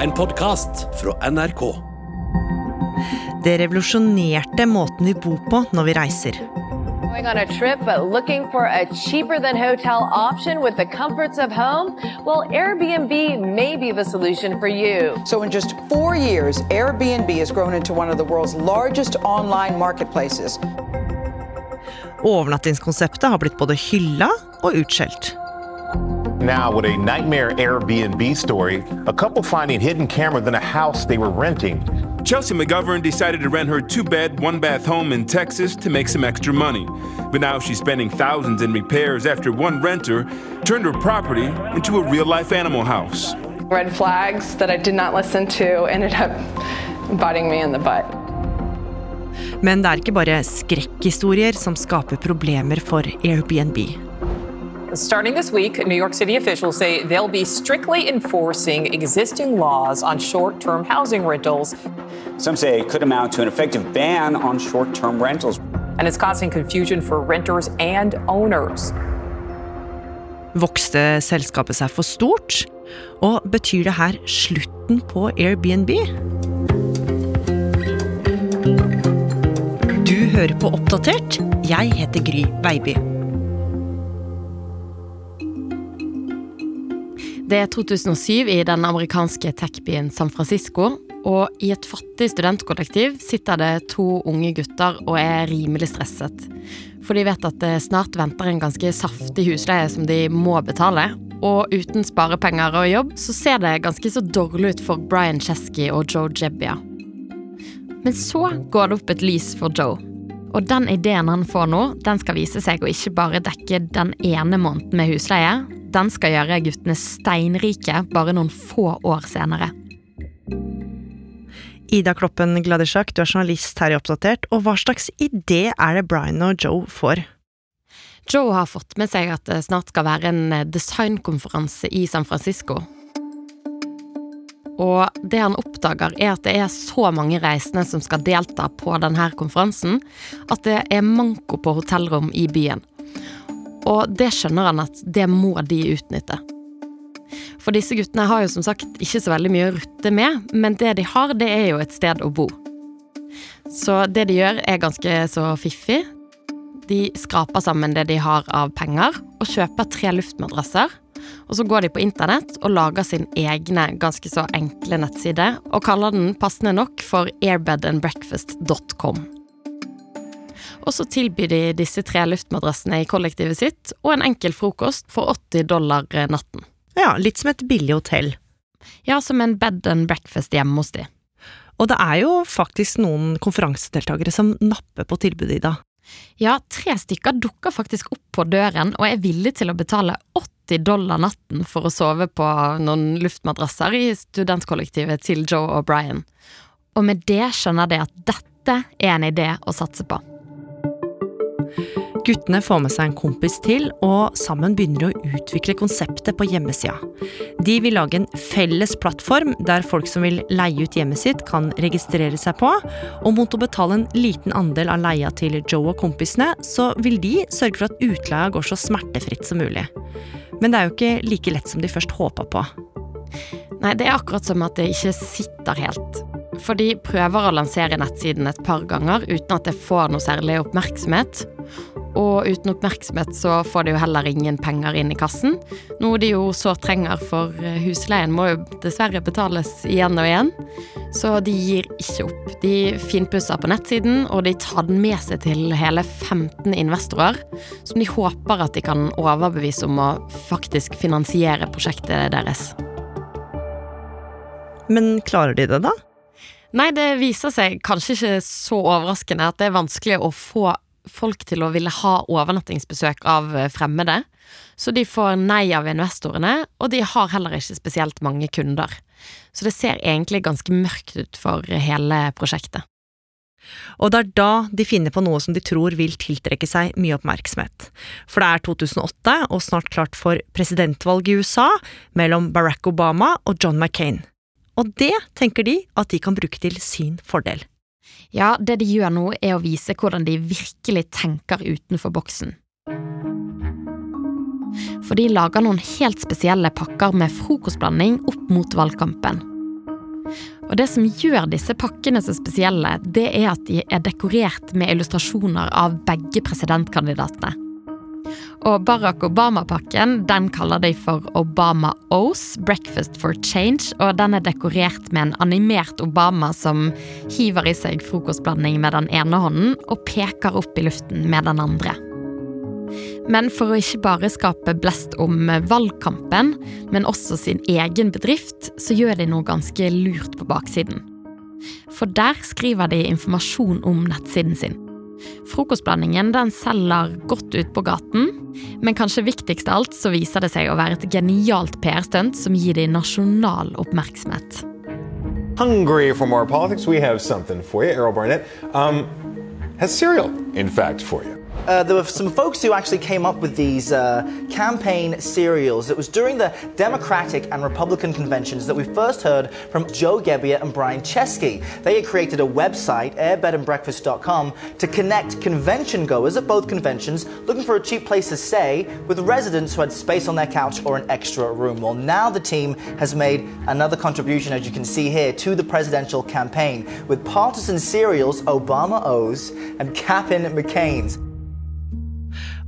En podkast fra NRK. Det revolusjonerte måten vi bor på når vi reiser. On a trip but looking for a cheaper than hotel option with the comforts of home? Well, Airbnb may be the solution for you. So, in just four years, Airbnb has grown into one of the world's largest online marketplaces. Overnattingskonseptet har blitt både hylla og utskjelt. Now, with a nightmare Airbnb story, a couple finding hidden cameras in a house they were renting. Chelsea McGovern decided to rent her two bed, one bath home in Texas to make some extra money. But now she's spending thousands in repairs after one renter turned her property into a real life animal house. Red flags that I did not listen to ended up biting me in the butt. Men det er ikke bare skrekkhistorier som skaper problemer for Airbnb. Starting this week, New York City officials say they'll be strictly enforcing existing laws on short term housing rentals. Some say it could amount to an effective ban on short term rentals. And it's causing confusion for renters and owners. Vokste selskapet seg for stort? Og betyr det her slutten på Airbnb? Du hører på Oppdatert. Jeg heter Gry Veiby. Det er 2007 i den amerikanske techbyen San Francisco. Og i et fattig studentkollektiv sitter det to unge gutter og er rimelig stresset. For de vet at det snart venter en ganske saftig husleie som de må betale. Og uten sparepenger og jobb så ser det ganske så dårlig ut for Brian Chesky og Joe Jebbia. Men så går det opp et lys for Joe. Og den ideen han får nå, den skal vise seg å ikke bare dekke den ene måneden med husleie, den skal gjøre guttene steinrike bare noen få år senere. Ida Kloppen Gladisjak, du er journalist her i Oppdatert, og hva slags idé er det Brian og Joe får? Joe har fått med seg at det snart skal være en designkonferanse i San Francisco. Og det han oppdager, er at det er så mange reisende som skal delta på denne konferansen, at det er manko på hotellrom i byen. Og det skjønner han at det må de utnytte. For disse guttene har jo som sagt ikke så veldig mye å rutte med, men det de har, det er jo et sted å bo. Så det de gjør, er ganske så fiffig. De skraper sammen det de har av penger, og kjøper tre luftmadrasser. Og så går de på internett og lager sin egne, ganske så enkle nettside, og kaller den passende nok for airbedandbreakfast.com. Og så tilbyr de disse tre luftmadrassene i kollektivet sitt, og en enkel frokost for 80 dollar natten. Ja, litt som et billig hotell. Ja, som en bed and breakfast hjemme hos de. Og det er jo faktisk noen konferansedeltakere som napper på tilbudet, Ida. Ja, tre stykker dukker faktisk opp på døren og er villige til å betale 80 dollar natten for å sove på noen luftmadrasser i studentkollektivet til Joe og Brian. Og med det skjønner de at dette er en idé å satse på. Guttene får med seg en kompis til, og sammen begynner de å utvikle konseptet på hjemmesida. De vil lage en felles plattform der folk som vil leie ut hjemmet sitt, kan registrere seg på, og mot å betale en liten andel av leia til Joe og kompisene, så vil de sørge for at utleia går så smertefritt som mulig. Men det er jo ikke like lett som de først håpa på. Nei, det er akkurat som at det ikke sitter helt. For de prøver å lansere nettsiden et par ganger uten at det får noe særlig oppmerksomhet. Og uten oppmerksomhet så får de jo heller ingen penger inn i kassen. Noe de jo så trenger, for husleien må jo dessverre betales igjen og igjen. Så de gir ikke opp. De finpusser på nettsiden, og de tar den med seg til hele 15 investorer, som de håper at de kan overbevise om å faktisk finansiere prosjektet deres. Men klarer de det, da? Nei, det viser seg kanskje ikke så overraskende at det er vanskelig å få folk til å ville ha overnattingsbesøk av fremmede. Så de får nei av investorene, og de har heller ikke spesielt mange kunder. Så det ser egentlig ganske mørkt ut for hele prosjektet. Og det er da de finner på noe som de tror vil tiltrekke seg mye oppmerksomhet. For det er 2008 og snart klart for presidentvalg i USA mellom Barack Obama og John McCain. Og det tenker de at de kan bruke til sin fordel. Ja, det de gjør nå, er å vise hvordan de virkelig tenker utenfor boksen. For de lager noen helt spesielle pakker med frokostblanding opp mot valgkampen. Og Det som gjør disse pakkene så spesielle, det er at de er dekorert med illustrasjoner av begge presidentkandidatene. Og Barack Obama-pakken den kaller de for Obama O's, Breakfast for Change. Og den er dekorert med en animert Obama som hiver i seg frokostblanding med den ene hånden og peker opp i luften med den andre. Men for å ikke bare skape blest om valgkampen, men også sin egen bedrift, så gjør de noe ganske lurt på baksiden. For der skriver de informasjon om nettsiden sin. Frokostblandingen den selger godt ut på gaten, men kanskje viktigst av alt så viser det seg å være et genialt PR-stunt som gir dem nasjonal oppmerksomhet. Hungry for more politics? We have something for you. Errol Barnett um, has cereal, in fact, for you. Uh, there were some folks who actually came up with these uh, campaign serials. It was during the Democratic and Republican conventions that we first heard from Joe Gebbia and Brian Chesky. They had created a website, airbedandbreakfast.com, to connect convention goers at both conventions looking for a cheap place to stay with residents who had space on their couch or an extra room. Well, now the team has made another contribution, as you can see here, to the presidential campaign with partisan serials Obama O's and Cap'n McCain's.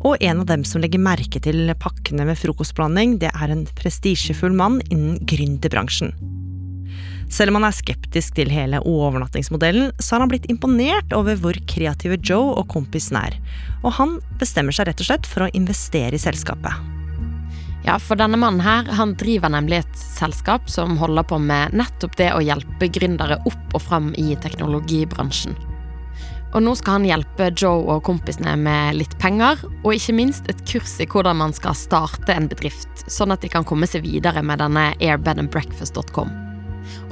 Og en av dem som legger merke til pakkene med frokostblanding, det er en prestisjefull mann innen gründerbransjen. Selv om han er skeptisk til hele overnattingsmodellen, så har han blitt imponert over hvor kreative Joe og kompisen er, og han bestemmer seg rett og slett for å investere i selskapet. Ja, for denne mannen her, han driver nemlig et selskap som holder på med nettopp det å hjelpe gründere opp og fram i teknologibransjen. Og nå skal han hjelpe Joe og kompisene med litt penger, og ikke minst et kurs i hvordan man skal starte en bedrift, sånn at de kan komme seg videre med denne airbedandbreakfast.com.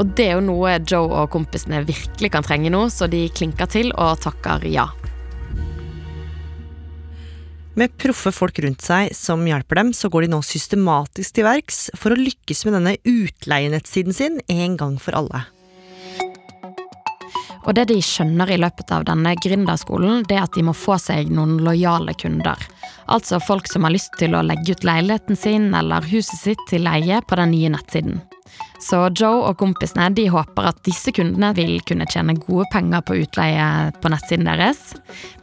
Og det er jo noe Joe og kompisene virkelig kan trenge nå, så de klinker til og takker ja. Med proffe folk rundt seg som hjelper dem, så går de nå systematisk til verks for å lykkes med denne utleienettsiden sin en gang for alle. Og det de skjønner i løpet av denne gründerskolen, det er at de må få seg noen lojale kunder. Altså folk som har lyst til å legge ut leiligheten sin eller huset sitt til leie på den nye nettsiden. Så Joe og kompisene de håper at disse kundene vil kunne tjene gode penger på utleie på nettsiden deres.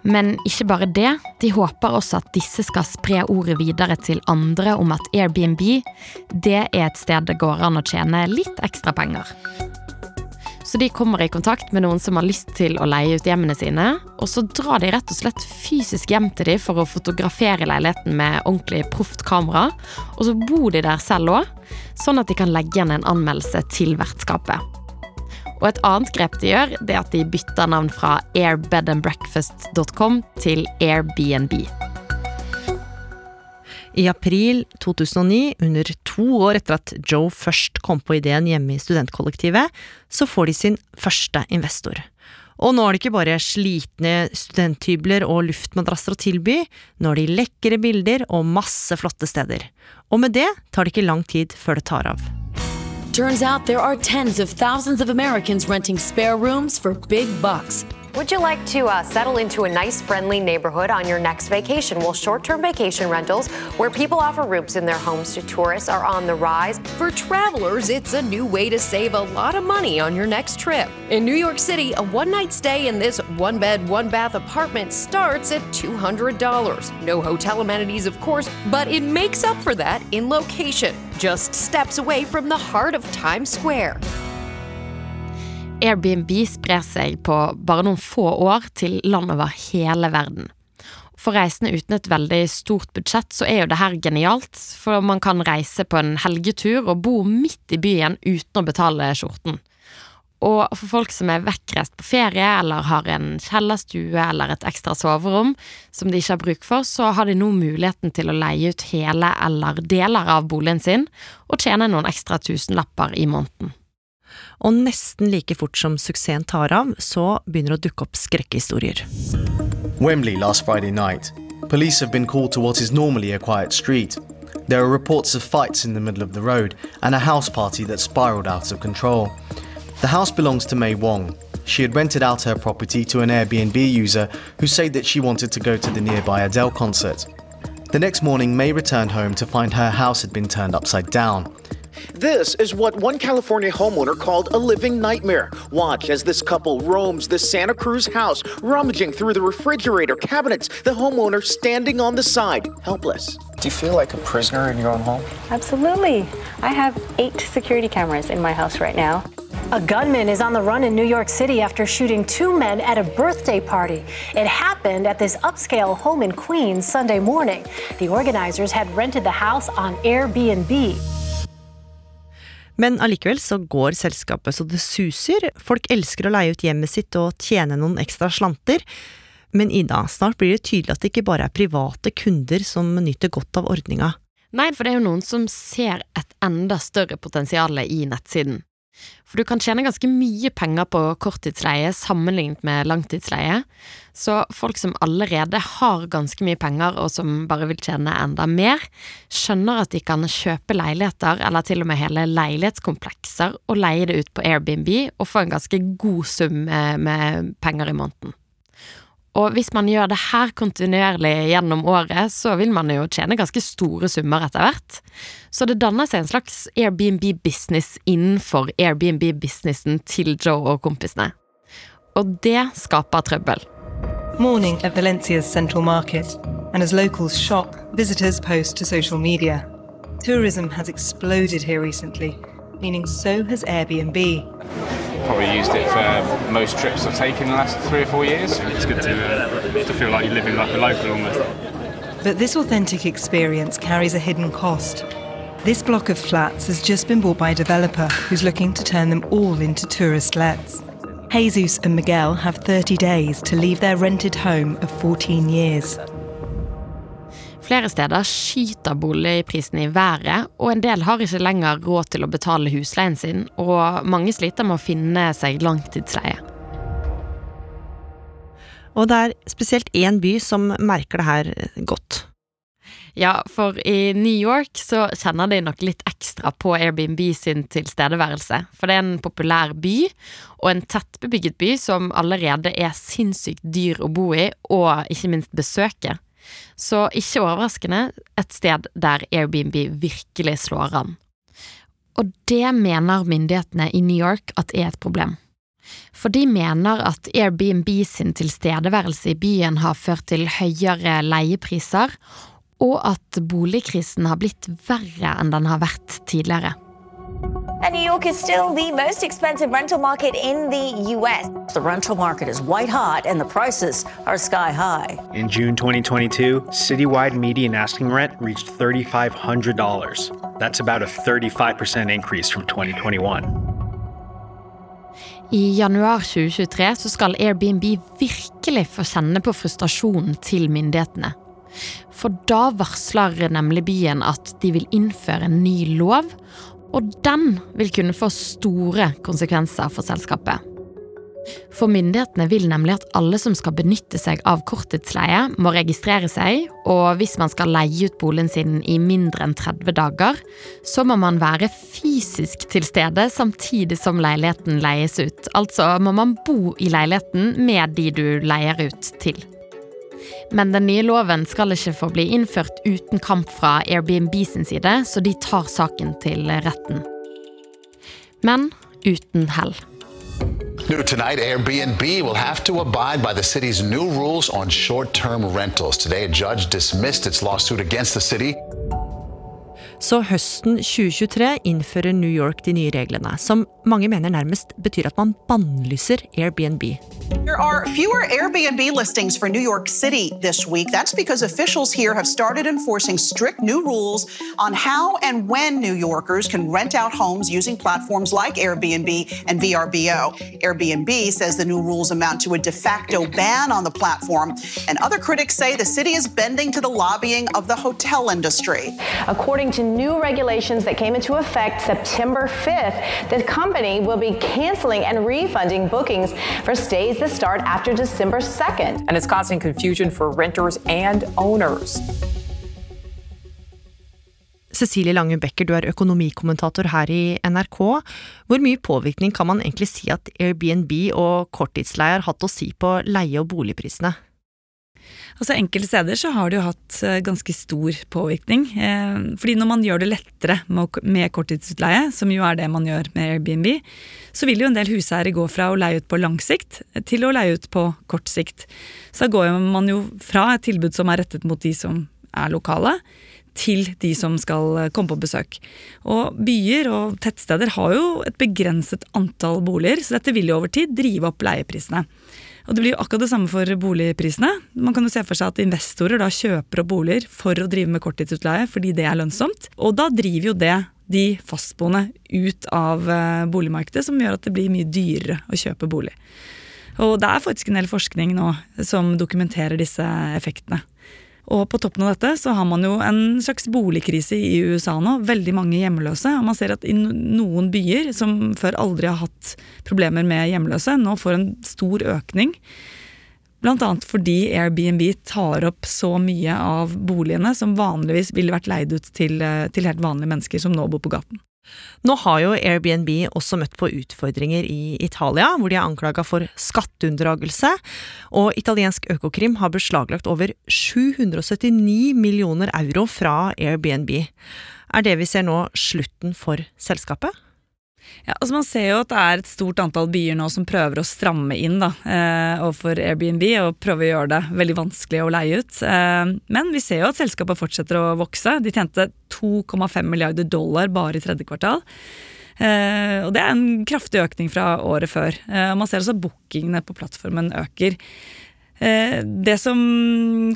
Men ikke bare det, de håper også at disse skal spre ordet videre til andre om at Airbnb det er et sted det går an å tjene litt ekstra penger. Så de kommer i kontakt med noen som har lyst til å leie ut hjemmene sine, og så drar de rett og slett fysisk hjem til dem for å fotografere leiligheten med ordentlig proft kamera, og så bor de der selv òg, sånn at de kan legge igjen en anmeldelse til vertskapet. Og et annet grep de gjør, det er at de bytter navn fra airbedandbreakfast.com til Airbnb. I april 2009, under to år etter at Joe først kom på ideen hjemme i studentkollektivet, så får de sin første investor. Og nå er det ikke bare slitne studenthybler og luftmadrasser å tilby, nå er det lekre bilder og masse flotte steder. Og med det tar det ikke lang tid før det tar av. Turns out there are tens of thousands of Americans renting spare rooms for big bucks. Would you like to uh, settle into a nice, friendly neighborhood on your next vacation? Well, short term vacation rentals, where people offer rooms in their homes to tourists, are on the rise. For travelers, it's a new way to save a lot of money on your next trip. In New York City, a one night stay in this one bed, one bath apartment starts at $200. No hotel amenities, of course, but it makes up for that in location, just steps away from the heart of Times Square. Airbnb sprer seg på bare noen få år til land over hele verden. For reisende uten et veldig stort budsjett, så er jo det her genialt, for man kan reise på en helgetur og bo midt i byen uten å betale skjorten. Og for folk som er vekkreist på ferie eller har en kjellerstue eller et ekstra soverom som de ikke har bruk for, så har de nå muligheten til å leie ut hele eller deler av boligen sin og tjene noen ekstra tusenlapper i måneden. Og nesten like fort som suksessen tar av, så begynner det å dukke opp. Wembley last Friday night. Police have been called to what is normally a quiet street. There are reports of fights in the middle of the road and a house party that spiraled out of control. The house belongs to May Wong. She had rented out her property to an Airbnb user who said that she wanted to go to the nearby Adele concert. The next morning, May returned home to find her house had been turned upside down. This is what one California homeowner called a living nightmare. Watch as this couple roams the Santa Cruz house, rummaging through the refrigerator cabinets, the homeowner standing on the side, helpless. Do you feel like a prisoner in your own home? Absolutely. I have eight security cameras in my house right now. A gunman is on the run in New York City after shooting two men at a birthday party. It happened at this upscale home in Queens Sunday morning. The organizers had rented the house on Airbnb. Men allikevel så går selskapet så det suser. Folk elsker å leie ut hjemmet sitt og tjene noen ekstra slanter. Men Ida, snart blir det tydelig at det ikke bare er private kunder som nyter godt av ordninga. Nei, for det er jo noen som ser et enda større potensial i nettsiden. For du kan tjene ganske mye penger på korttidsleie sammenlignet med langtidsleie, så folk som allerede har ganske mye penger og som bare vil tjene enda mer, skjønner at de kan kjøpe leiligheter eller til og med hele leilighetskomplekser og leie det ut på Airbnb og få en ganske god sum eh, med penger i måneden. Og hvis man gjør det her kontinuerlig gjennom året, så vil man jo tjene ganske store summer etter hvert. Så det danner seg en slags Airbnb-business innenfor Airbnb-businessen til Joe og kompisene. Og det skaper trøbbel. Morning at Valencia's central market, and as locals shop, visitors post to social media. Tourism has exploded here recently, meaning so has Airbnb. probably used it for most trips I've taken in the last three or four years. It's good to, uh, to feel like you're living like a local almost. But this authentic experience carries a hidden cost. This block of flats has just been bought by a developer who's looking to turn them all into tourist lets. Jesus and Miguel have 30 days to leave their rented home of 14 years. Flere steder skyter boligprisene i været, og en del har ikke lenger råd til å betale husleien sin, og mange sliter med å finne seg langtidsleie. Og det er spesielt én by som merker det her godt. Ja, for i New York så kjenner de nok litt ekstra på Airbnb sin tilstedeværelse. For det er en populær by, og en tettbebygget by som allerede er sinnssykt dyr å bo i, og ikke minst besøke. Så ikke overraskende et sted der Airbnb virkelig slår an. Og det mener myndighetene i New York at er et problem. For de mener at Airbnb sin tilstedeværelse i byen har ført til høyere leiepriser, og at boligkrisen har blitt verre enn den har vært tidligere. And New York is still the most expensive rental market in the U.S. The rental market is white hot and the prices are sky high. In June 2022, citywide median asking rent reached $3,500. That's about a 35% increase from 2021. I januar 2023 så skal Airbnb virkelig få kjenne på frustrasjonen til myndighetene. For da varsler nemlig byen at de vil innføre en ny lov og den vil kunne få store konsekvenser for selskapet. For myndighetene vil nemlig at alle som skal benytte seg av korttidsleie, må registrere seg, og hvis man skal leie ut boligen sin i mindre enn 30 dager, så må man være fysisk til stede samtidig som leiligheten leies ut. Altså må man bo i leiligheten med de du leier ut til. Men den nye loven skal ikke få bli innført uten kamp fra Airbnb sin side, så de tar saken til retten. Men uten hell. New tonight, Airbnb will have to abide by the city's new rules on short term rentals. Today, a judge dismissed its lawsuit against the city. Så høsten 2023 innfører New York de nye reglene, som mange mener nærmest betyr at man bannlyser Airbnb. There are fewer Airbnb listings for New York City this week. That's because officials here have started enforcing strict new rules on how and when New Yorkers can rent out homes using platforms like Airbnb and VRBO. Airbnb says the new rules amount to a de facto ban on the platform, and other critics say the city is bending to the lobbying of the hotel industry. According to new regulations that came into effect September 5th, the company will be canceling and refunding bookings for stays that start after December 2nd. And it's causing confusion for renters and owners. Cecilie Lange Becker, du er økonomikommentator her i NRK. Hvor mye påvirkning kan man egentlig si at Airbnb og korttidsleie har hatt å si på leie- og boligprisene? Altså Enkelte steder så har det jo hatt eh, ganske stor påvirkning. Eh, fordi når man gjør det lettere med korttidsutleie, som jo er det man gjør med Airbnb, så vil jo en del huseiere gå fra å leie ut på lang sikt til å leie ut på kort sikt. Så da går man jo fra et tilbud som er rettet mot de som er lokale, til de som skal komme på besøk. Og byer og tettsteder har jo et begrenset antall boliger, så dette vil jo over tid drive opp leieprisene. Og det blir jo akkurat det samme for boligprisene. Man kan jo se for seg at investorer da kjøper opp boliger for å drive med korttidsutleie fordi det er lønnsomt. Og da driver jo det de fastboende ut av eh, boligmarkedet, som gjør at det blir mye dyrere å kjøpe bolig. Og det er faktisk en del forskning nå som dokumenterer disse effektene. Og på toppen av dette så har man jo en slags boligkrise i USA nå. Veldig mange hjemløse. Og man ser at i noen byer som før aldri har hatt problemer med hjemløse, nå får en stor økning. Bl.a. fordi Airbnb tar opp så mye av boligene som vanligvis ville vært leid ut til, eh, til helt vanlige mennesker som nå bor på gaten. Nå har jo Airbnb også møtt på utfordringer i Italia, hvor de er anklaga for skatteunndragelse, og italiensk Økokrim har beslaglagt over 779 millioner euro fra Airbnb. Er det vi ser nå slutten for selskapet? Ja, altså Man ser jo at det er et stort antall byer nå som prøver å stramme inn da, eh, overfor Airbnb og prøver å gjøre det veldig vanskelig å leie ut. Eh, men vi ser jo at selskapet fortsetter å vokse. De tjente 2,5 milliarder dollar bare i tredje kvartal. Eh, og det er en kraftig økning fra året før. Eh, man ser også bookingene på plattformen øker. Det som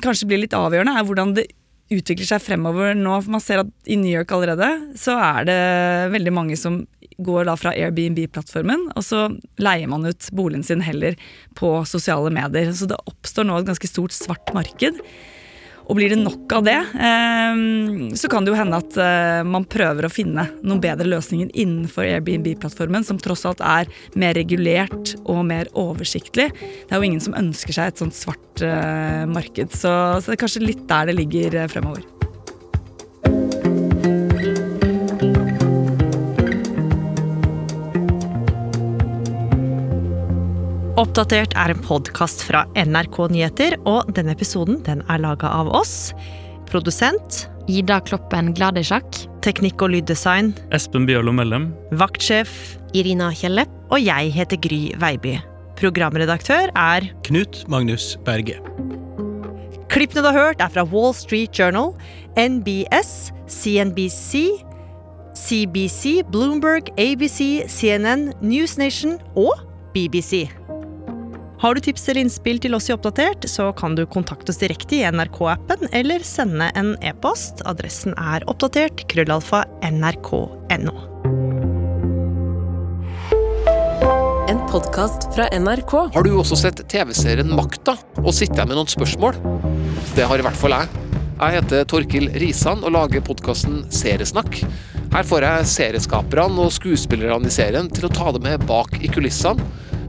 kanskje blir litt avgjørende, er hvordan det utvikler seg fremover nå. For man ser at i New York allerede så er det veldig mange som går da fra Airbnb-plattformen, og så leier man ut boligen sin heller på sosiale medier. Så det oppstår nå et ganske stort svart marked. Og blir det nok av det, ehm, så kan det jo hende at eh, man prøver å finne noen bedre løsninger innenfor Airbnb-plattformen, som tross alt er mer regulert og mer oversiktlig. Det er jo ingen som ønsker seg et sånt svart eh, marked, så, det er kanskje litt der det ligger eh, fremover. Oppdatert er en podkast fra NRK Nyheter, og denne episoden den er laga av oss. Produsent Ida Kloppen Gladisjak. Teknikk og lyddesign Espen Bjørlo Mellem. Vaktsjef Irina Kjelle. Og jeg heter Gry Veiby. Programredaktør er Knut Magnus Berge. Klippene du har hørt, er fra Wall Street Journal, NBS, CNBC, CBC, Bloomberg, ABC, CNN, Newsnation og BBC. Har du tips eller innspill til oss i Oppdatert, så kan du kontakte oss direkte i NRK-appen eller sende en e-post. Adressen er oppdatert krøllalfa nrk.no. En podkast fra NRK. Har du også sett TV-serien Makta og sitter med noen spørsmål? Det har i hvert fall jeg. Jeg heter Torkil Risan og lager podkasten Seriesnakk. Her får jeg serieskaperne og skuespillerne i serien til å ta det med bak i kulissene